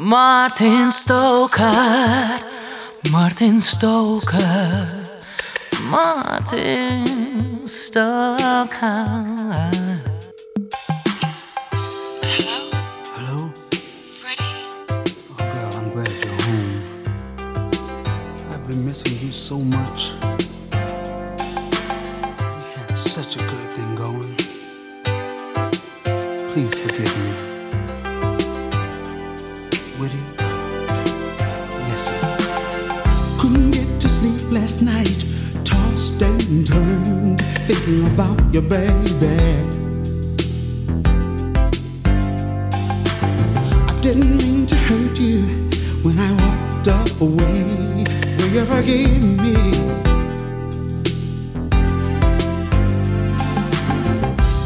Martin Stoker, Martin Stoker, Martin Stoker. Hello? Freddie, Oh, girl, I'm glad you're home. I've been missing you so much. We had such a good thing going. Please forgive me. Last night. Tossed and turned, thinking about your baby. I didn't mean to hurt you when I walked away. Will you forgive me?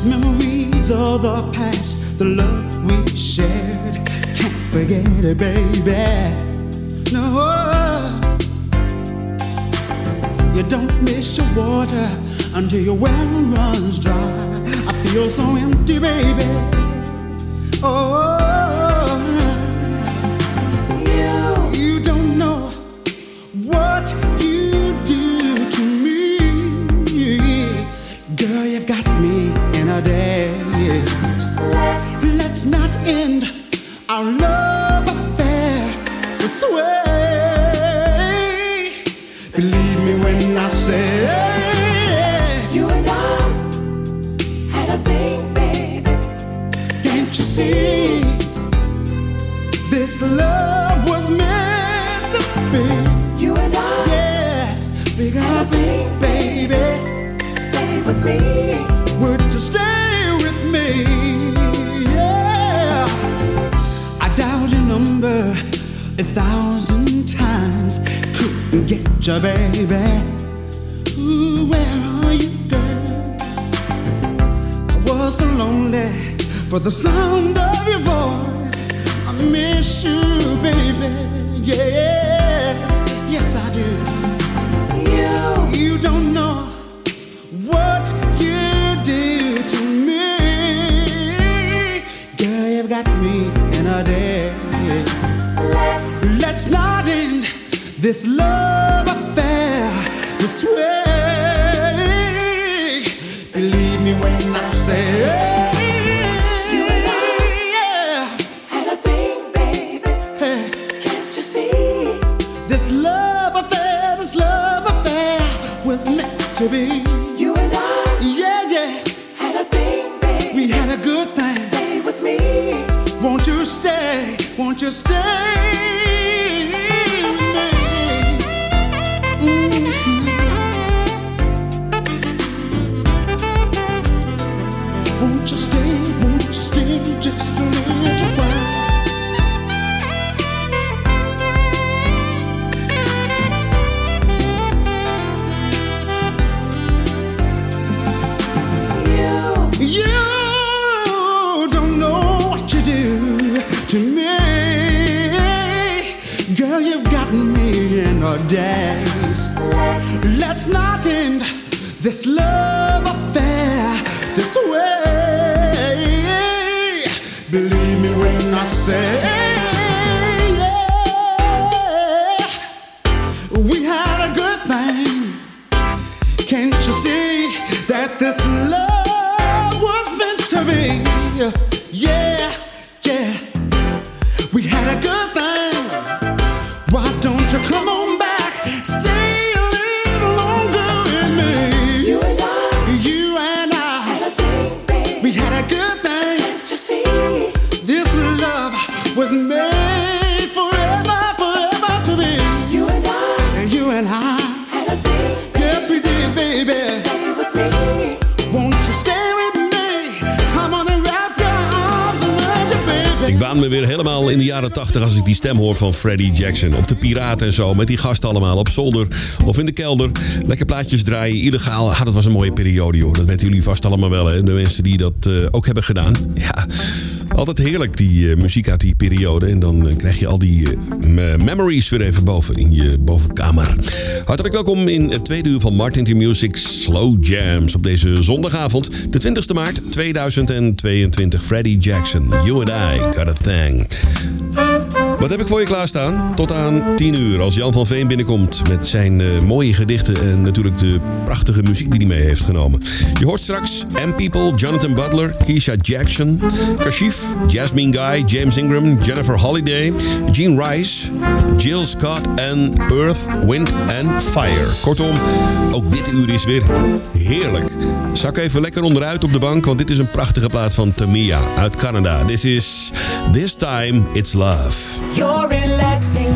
Memories of the past, the love we shared. Can't forget it, baby. No. You don't miss your water until your well runs dry. I feel so empty, baby. Oh, This love was meant to be. You and I Yes, we got a thing, baby. stay with me. Would you stay with me? Yeah. I dialed your number a thousand times. Couldn't get you, baby. Ooh, where are you, girl? I was so lonely for the sound of your voice. Miss you, baby. Yeah, yes, I do. You, You don't know what you did to me. Girl, you've got me in a daze. let's Let's not end this love affair this way. Believe me when I say, to be. You and I Yeah, yeah, had a thing, baby. we had a good thing. Stay with me. Won't you stay? Won't you stay in a. Let's not end this love affair this way. Believe me when I say, in de jaren 80 als ik die stem hoor van Freddie Jackson. Op de Piraten en zo, met die gasten allemaal op zolder of in de kelder. Lekker plaatjes draaien, illegaal. Ah, dat was een mooie periode, joh. Dat weten jullie vast allemaal wel, hè. De mensen die dat eh, ook hebben gedaan. Ja, altijd heerlijk, die eh, muziek uit die periode. En dan eh, krijg je al die eh, me- memories weer even boven in je bovenkamer. Hartelijk welkom in het tweede uur van Martin T Music Slow Jams. Op deze zondagavond, de 20e maart 2022. Freddie Jackson, You and I Got a Thing. Wat heb ik voor je klaarstaan? Tot aan 10 uur als Jan van Veen binnenkomt met zijn eh, mooie gedichten en natuurlijk de prachtige muziek die hij mee heeft genomen. Je hoort straks M People, Jonathan Butler, Keisha Jackson, Kashif, Jasmine Guy, James Ingram, Jennifer Holiday, Gene Rice, Jill Scott en Earth, Wind and Fire. Kortom, ook dit uur is weer heerlijk. Zak even lekker onderuit op de bank, want dit is een prachtige plaat van Tamia uit Canada. This is This Time It's Love. Your relaxing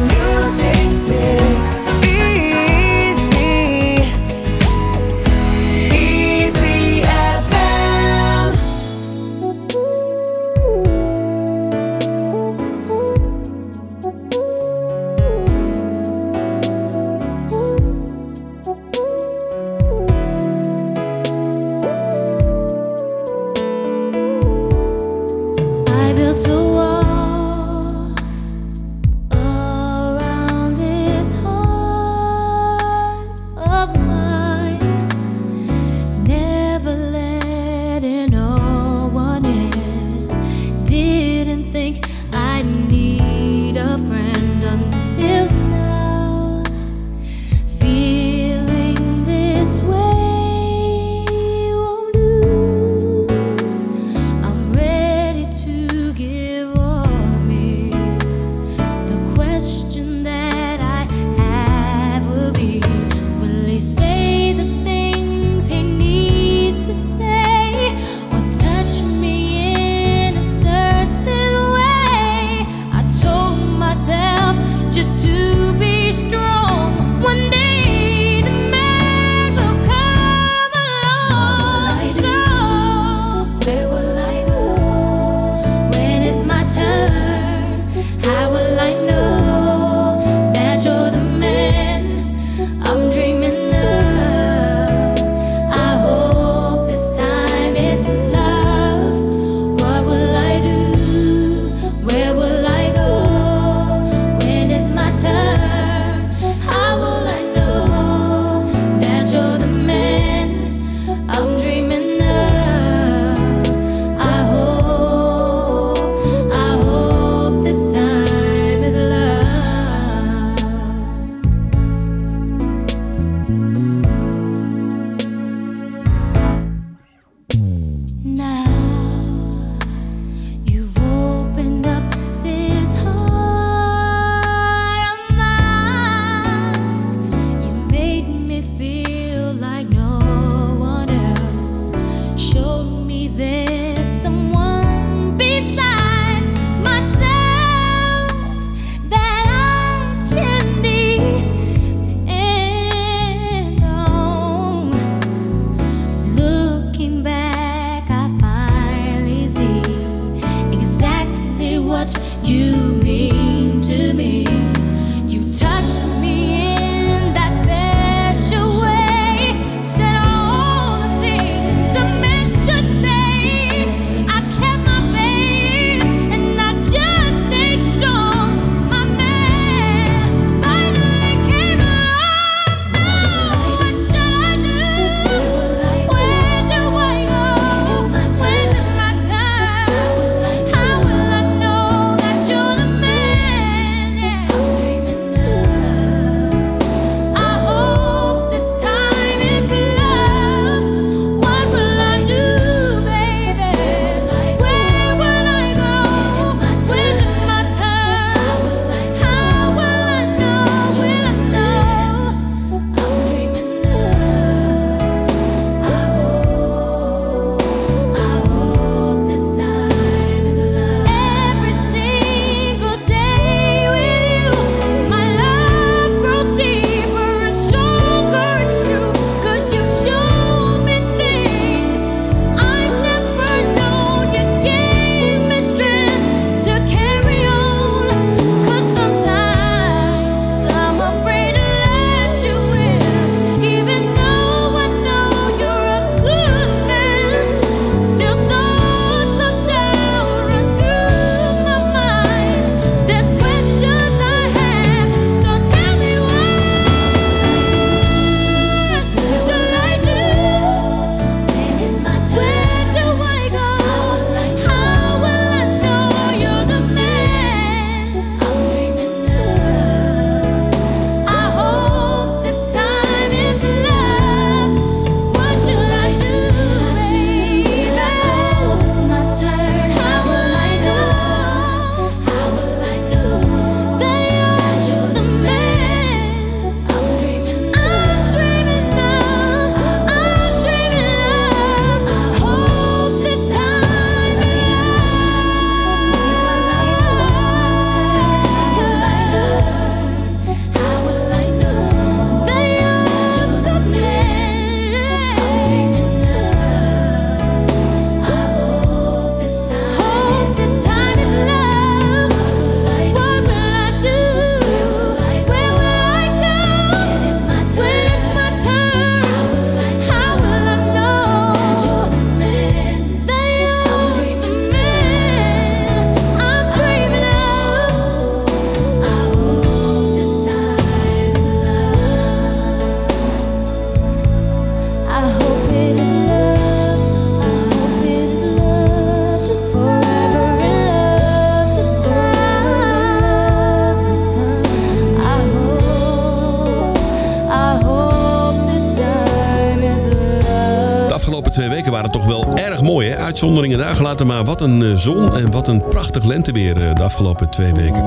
uitzonderingen daar gelaten. Maar wat een eh, zon en wat een prachtig lenteweer eh, de afgelopen twee weken.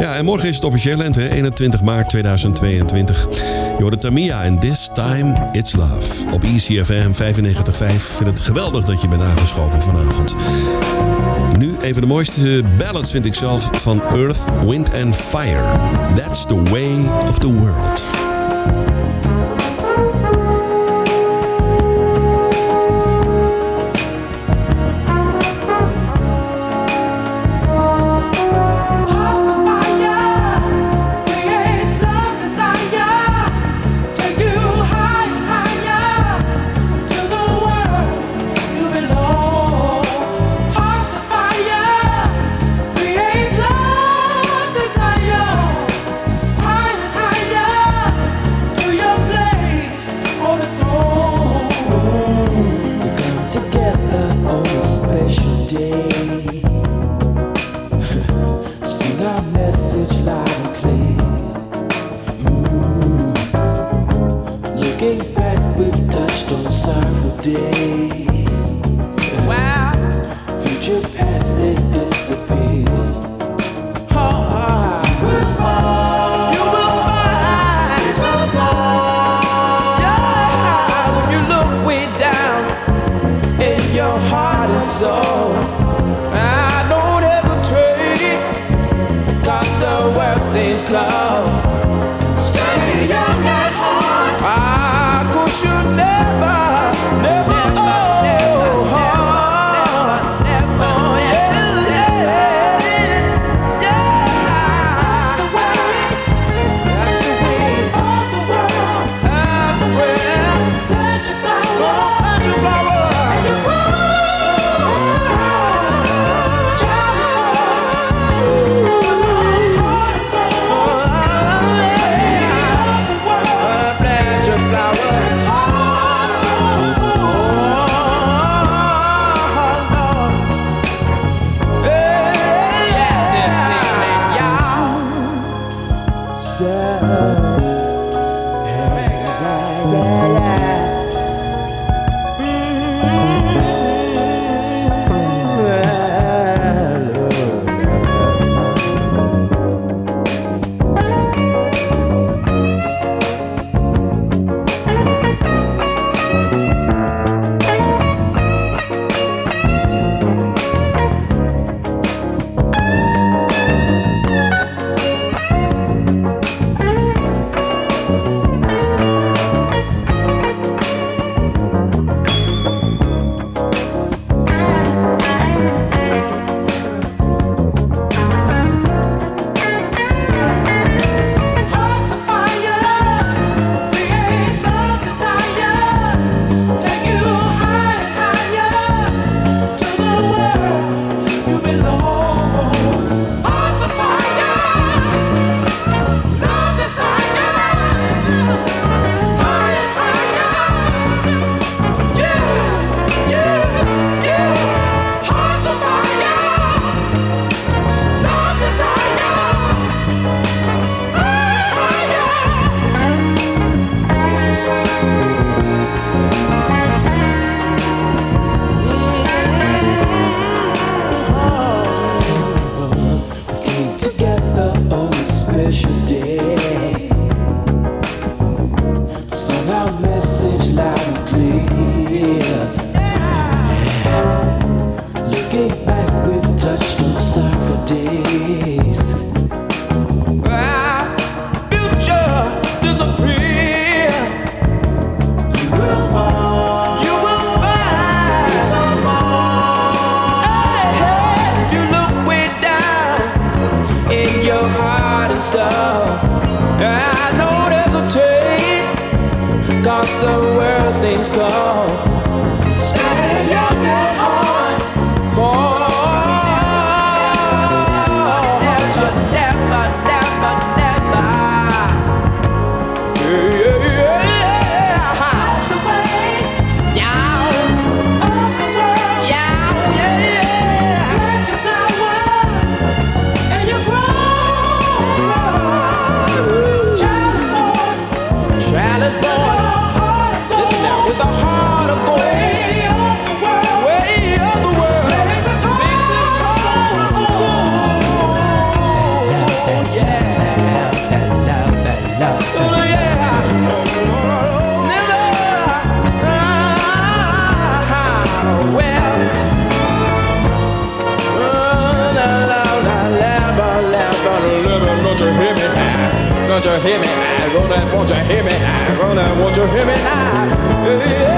Ja, en morgen is het officieel lente, 21 maart 2022. Jordan Tamia en This Time It's Love. Op ECFM 95.5. Ik vind het geweldig dat je bent aangeschoven vanavond. Nu even de mooiste ballads vind ik zelf van Earth, Wind and Fire. That's the way of the world. hear me now? Gonna, won't you hear me now? Gonna, won't you hear me now? Yeah.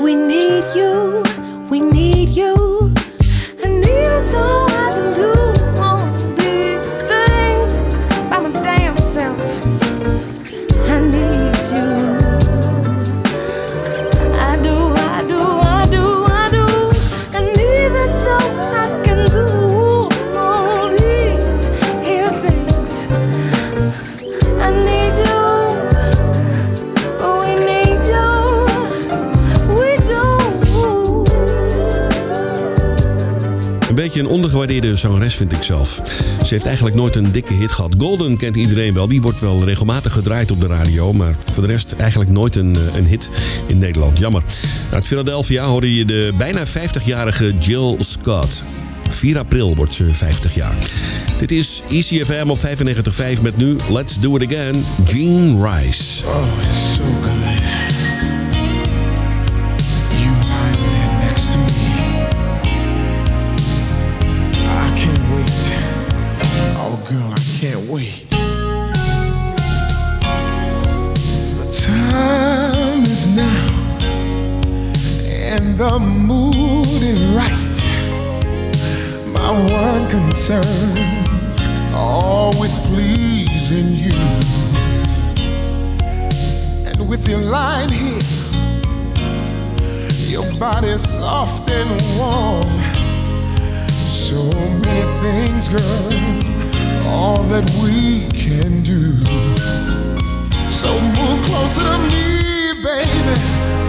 We need you, we need you. beetje een ondergewaardeerde zangeres, vind ik zelf. Ze heeft eigenlijk nooit een dikke hit gehad. Golden kent iedereen wel. Die wordt wel regelmatig gedraaid op de radio. Maar voor de rest eigenlijk nooit een, eh, een hit in Nederland. Jammer. Uit Philadelphia hoorde je de bijna 50-jarige Jill Scott. 4 april wordt ze 50 jaar. Dit is ECFM op 95.5 met nu Let's Do It Again, Gene Rice. Oh, it's so good. the mood is right, my one concern, always pleasing you. And with your line here, your body soft and warm. So many things, girl, all that we can do. So move closer to me, baby.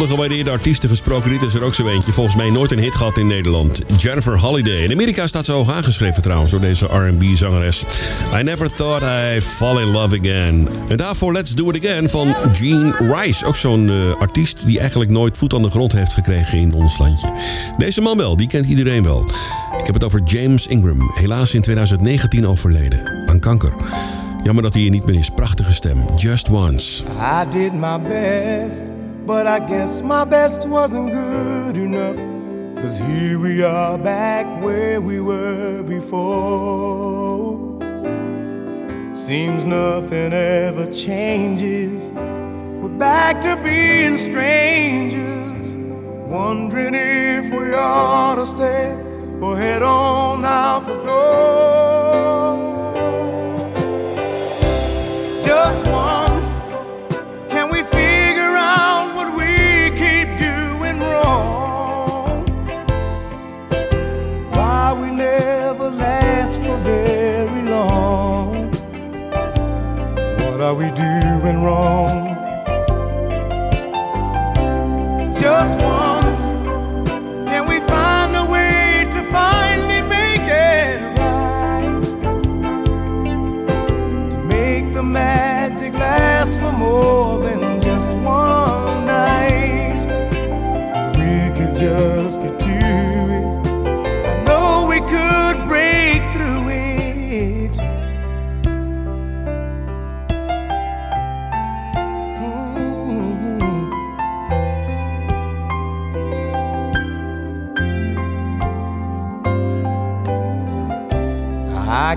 Ondergewaardeerde artiesten gesproken, dit is er ook zo eentje. Volgens mij nooit een hit gehad in Nederland. Jennifer Holliday. In Amerika staat ze hoog aangeschreven trouwens door deze R&B-zangeres. I never thought I'd fall in love again. En daarvoor Let's Do It Again van Gene Rice. Ook zo'n eh, artiest die eigenlijk nooit voet aan de grond heeft gekregen in ons landje. Deze man wel, die kent iedereen wel. Ik heb het over James Ingram. Helaas in 2019 overleden. Aan kanker. Jammer dat hij hier niet meer is. Prachtige stem. Just Once. I did my best, but I guess my best wasn't good enough. Cause here we are back where we were before. Seems nothing ever changes. We're back to being strangers, wondering if we ought to stay or head on out the door. Just once, are we doing wrong?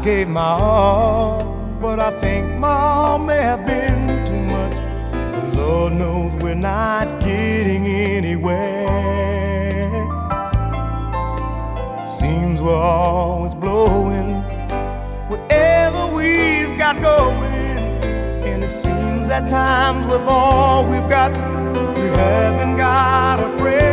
Gave my all, but I think my all may have been too much. Cause Lord knows we're not getting anywhere. Seems we're always blowing whatever we've got going. And it seems at times with all we've got, we haven't got a prayer.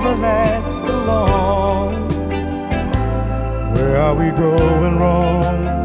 Never last for long? Where are we going wrong?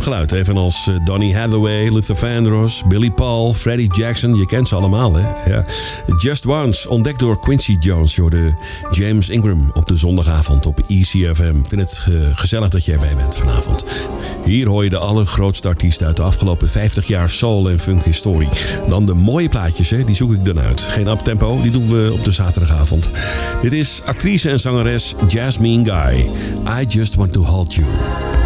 Stemgeluid. Evenals eh, Donny Hathaway, Luther Vandross, Billy Paul, Freddie Jackson. Je kent ze allemaal, hè? Ja. Just Once, ontdekt door Quincy Jones. Door de James Ingram op de zondagavond op ECFM. Ik vind het eh, gezellig dat jij bij bent vanavond. Hier hoor je de allergrootste artiesten uit de afgelopen 50 jaar soul en funk historie. Dan de mooie plaatjes, hè? die zoek ik dan uit. Geen uptempo, die doen we op de zaterdagavond. Dit is actrice en zangeres Jasmine Guy. I Just Want To Hold You.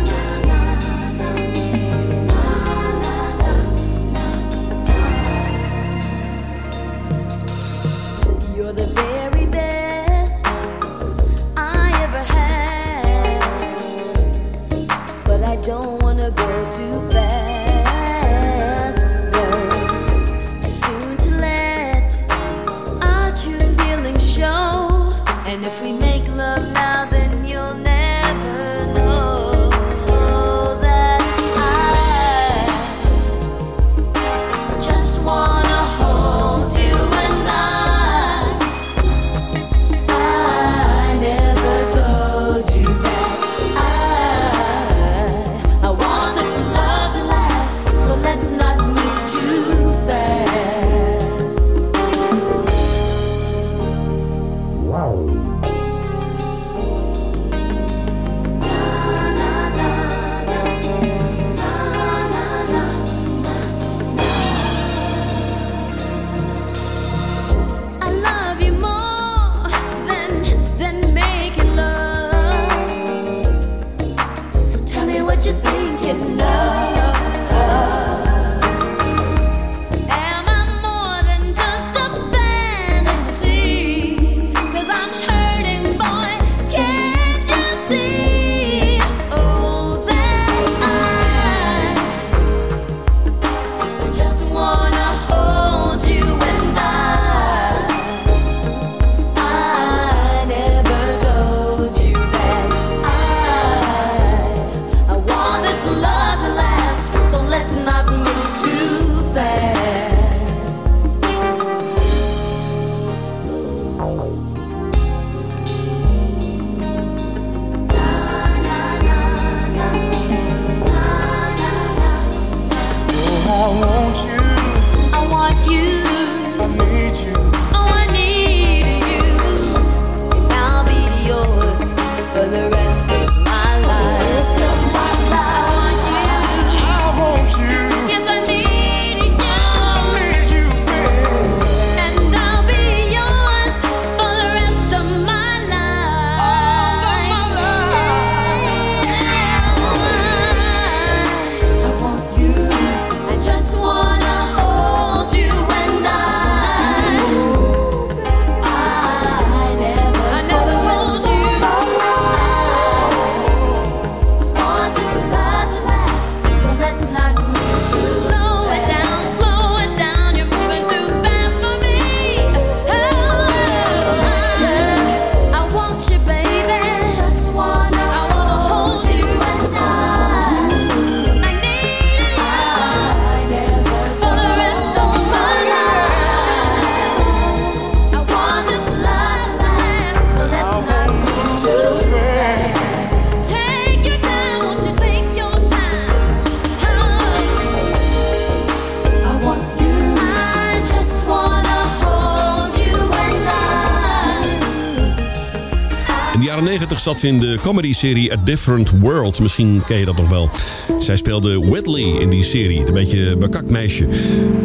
Zat in de comedy-serie A Different World. Misschien ken je dat nog wel. Zij speelde Whitley in die serie. Een beetje bekakt meisje.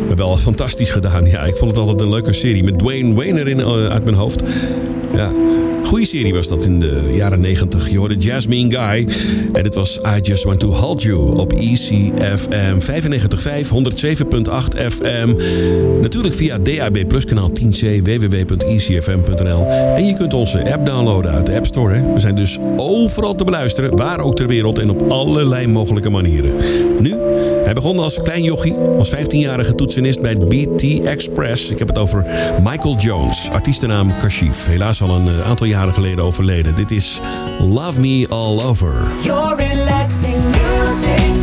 Maar wel fantastisch gedaan. Ja, ik vond het altijd een leuke serie. Met Dwayne Wayne erin eh, uit mijn hoofd. Ja, goede serie was dat in de jaren 90. Je hoorde Jasmine Guy. En dit was I Just Want To Hold You op ECFM 95.5, 107.8 FM. Natuurlijk via DAB Plus kanaal 10C, www.ecfm.nl. En je kunt onze app downloaden uit de App Store. We zijn dus overal te beluisteren, waar ook ter wereld en op allerlei mogelijke manieren. Nu, hij begon als klein jochie, als 15-jarige toetsenist bij BT Express. Ik heb het over Michael Jones, artiestennaam Kashif. Helaas al een eh, aantal jaren geleden overleden. Dit is Love Me All Over. Your relaxing music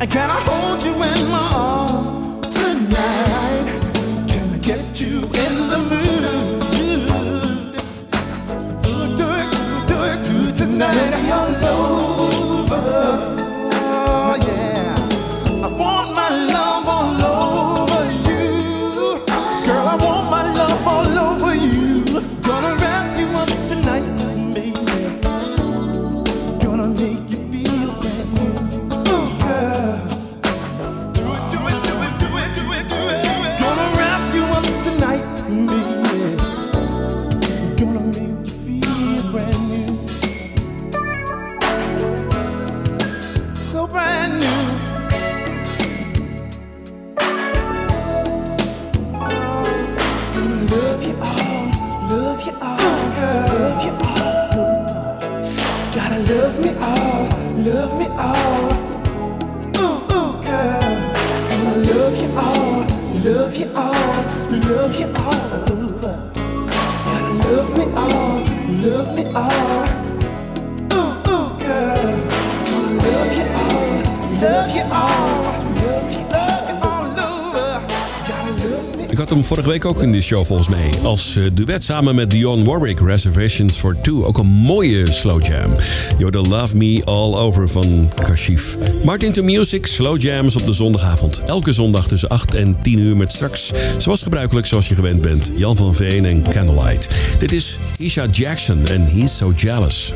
And can I vorige week ook in de show volgens mij. Als eh, duet samen met Dion Warwick, Reservations for Two. Ook een mooie slow jam. the Love Me All Over van Kashif. Martin to Music, slow jams op de zondagavond. Elke zondag tussen 8 en 10 uur met straks, zoals gebruikelijk, zoals je gewend bent, Jan van Veen en Candlelight. Dit is Isha Jackson en He's So Jealous.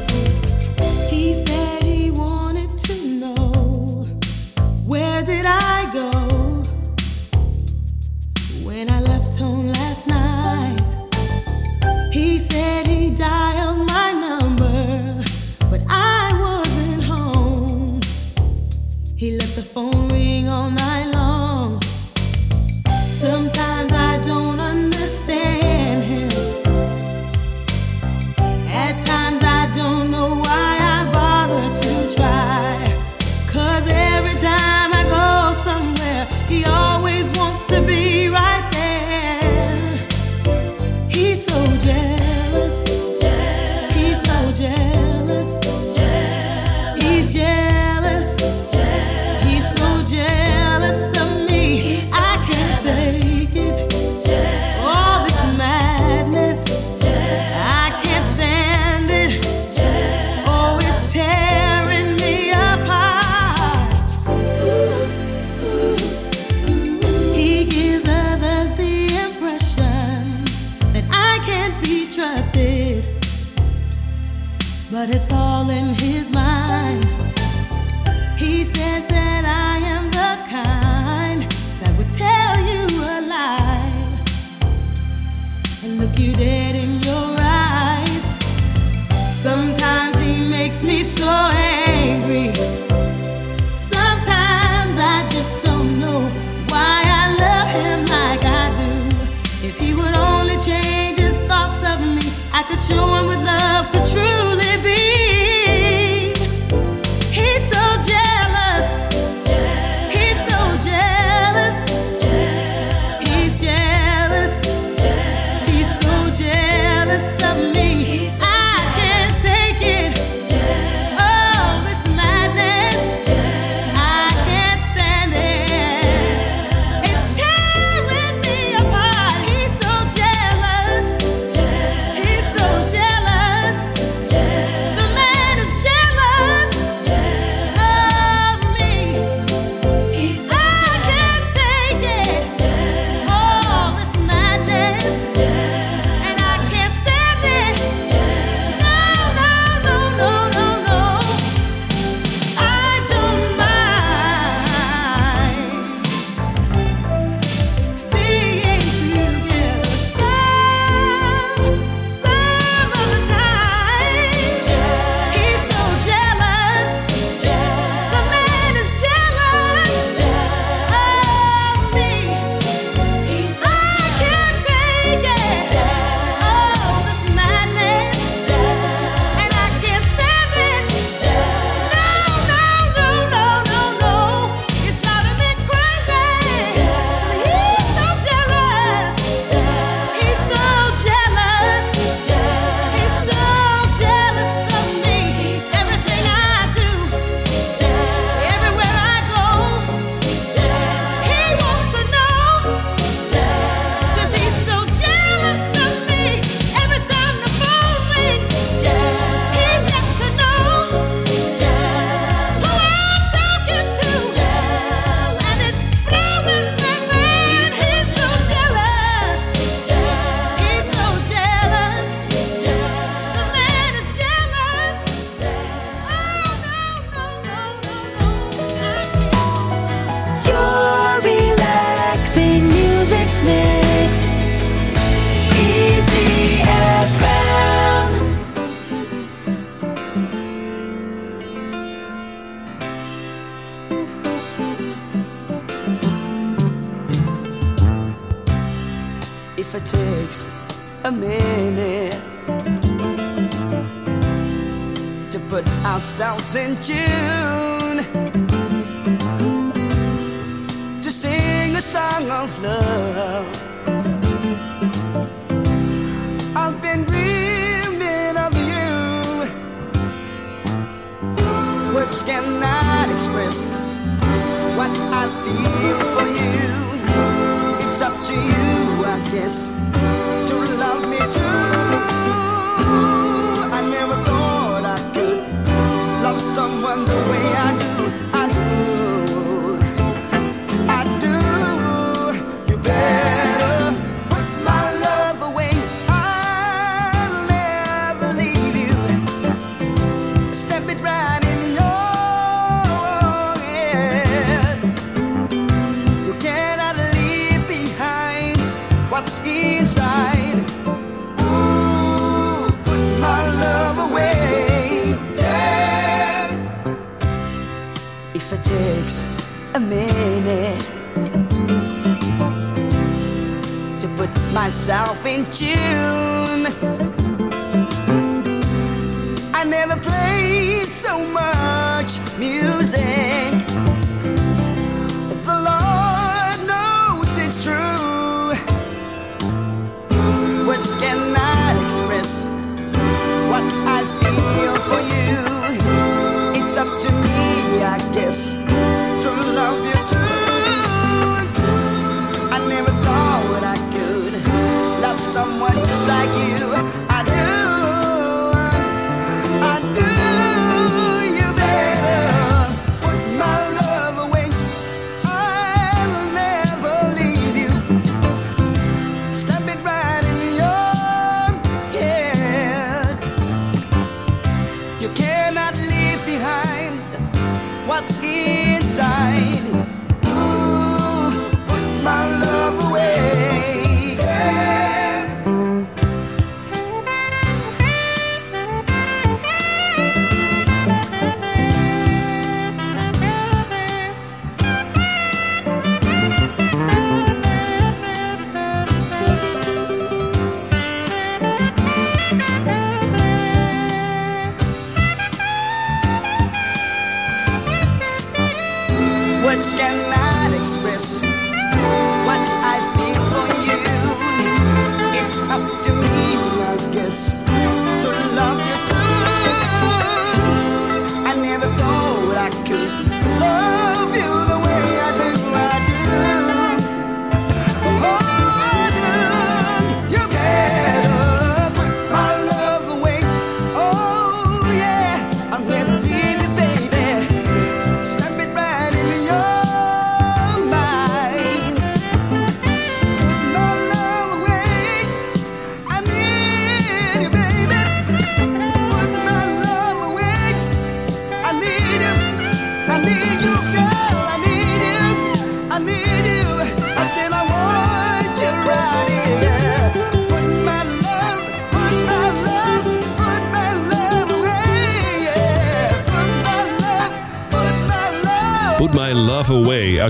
showing with love the truth.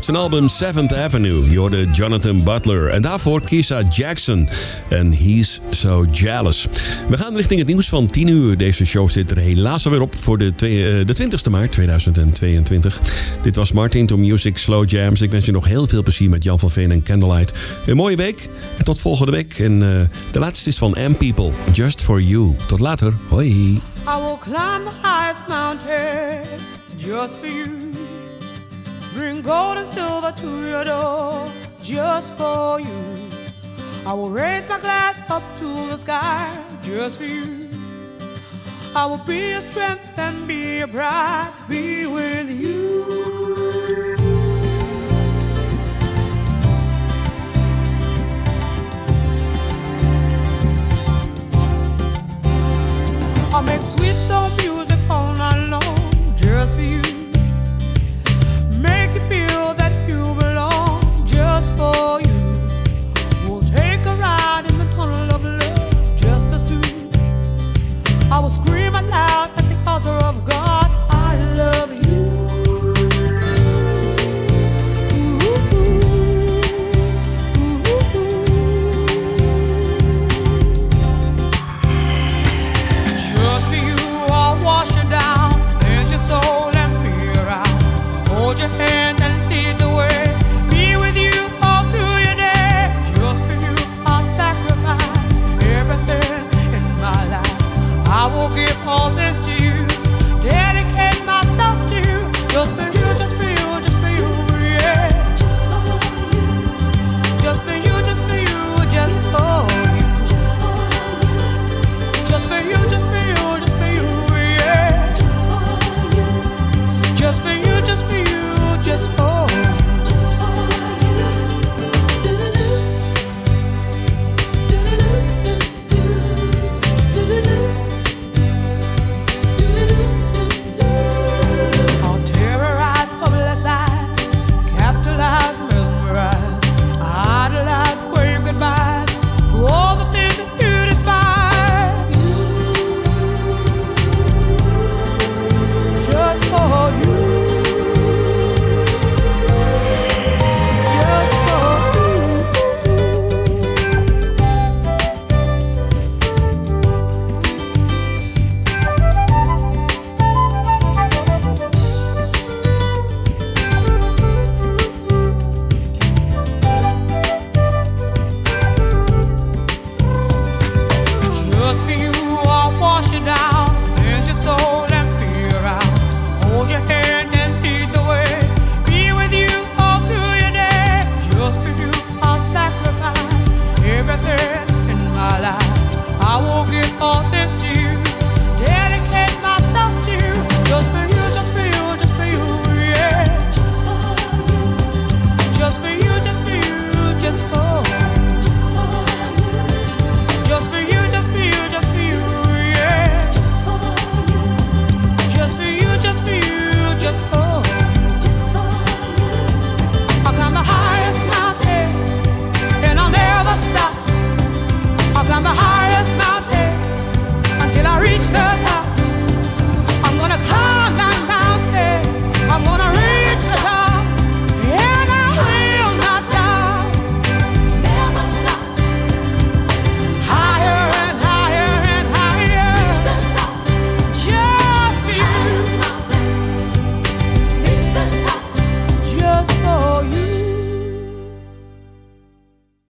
Uit zijn album Seventh Avenue. Je hoorde Jonathan Butler en daarvoor Kisa Jackson en He's So Jealous. We gaan richting het nieuws van 10 uur. Deze show zit er helaas alweer op voor de, eh, de 20ste maart 2022. Dit was Martin to Music Slow Jams. Ik wens je nog heel veel plezier met Jan van Veen en Candlelight. Een mooie week en tot volgende week. En eh, de laatste is van M People, Just For You. Tot later. Hoi. I will climb the highest mountain just for you. Gold and silver to your door just for you. I will raise my glass up to the sky just for you. I will be your strength and be your pride, be with you. I'll make sweet soul music all night long just for you for you. We'll take a ride in the tunnel of love just us two. I will scream aloud at the altar of God. just be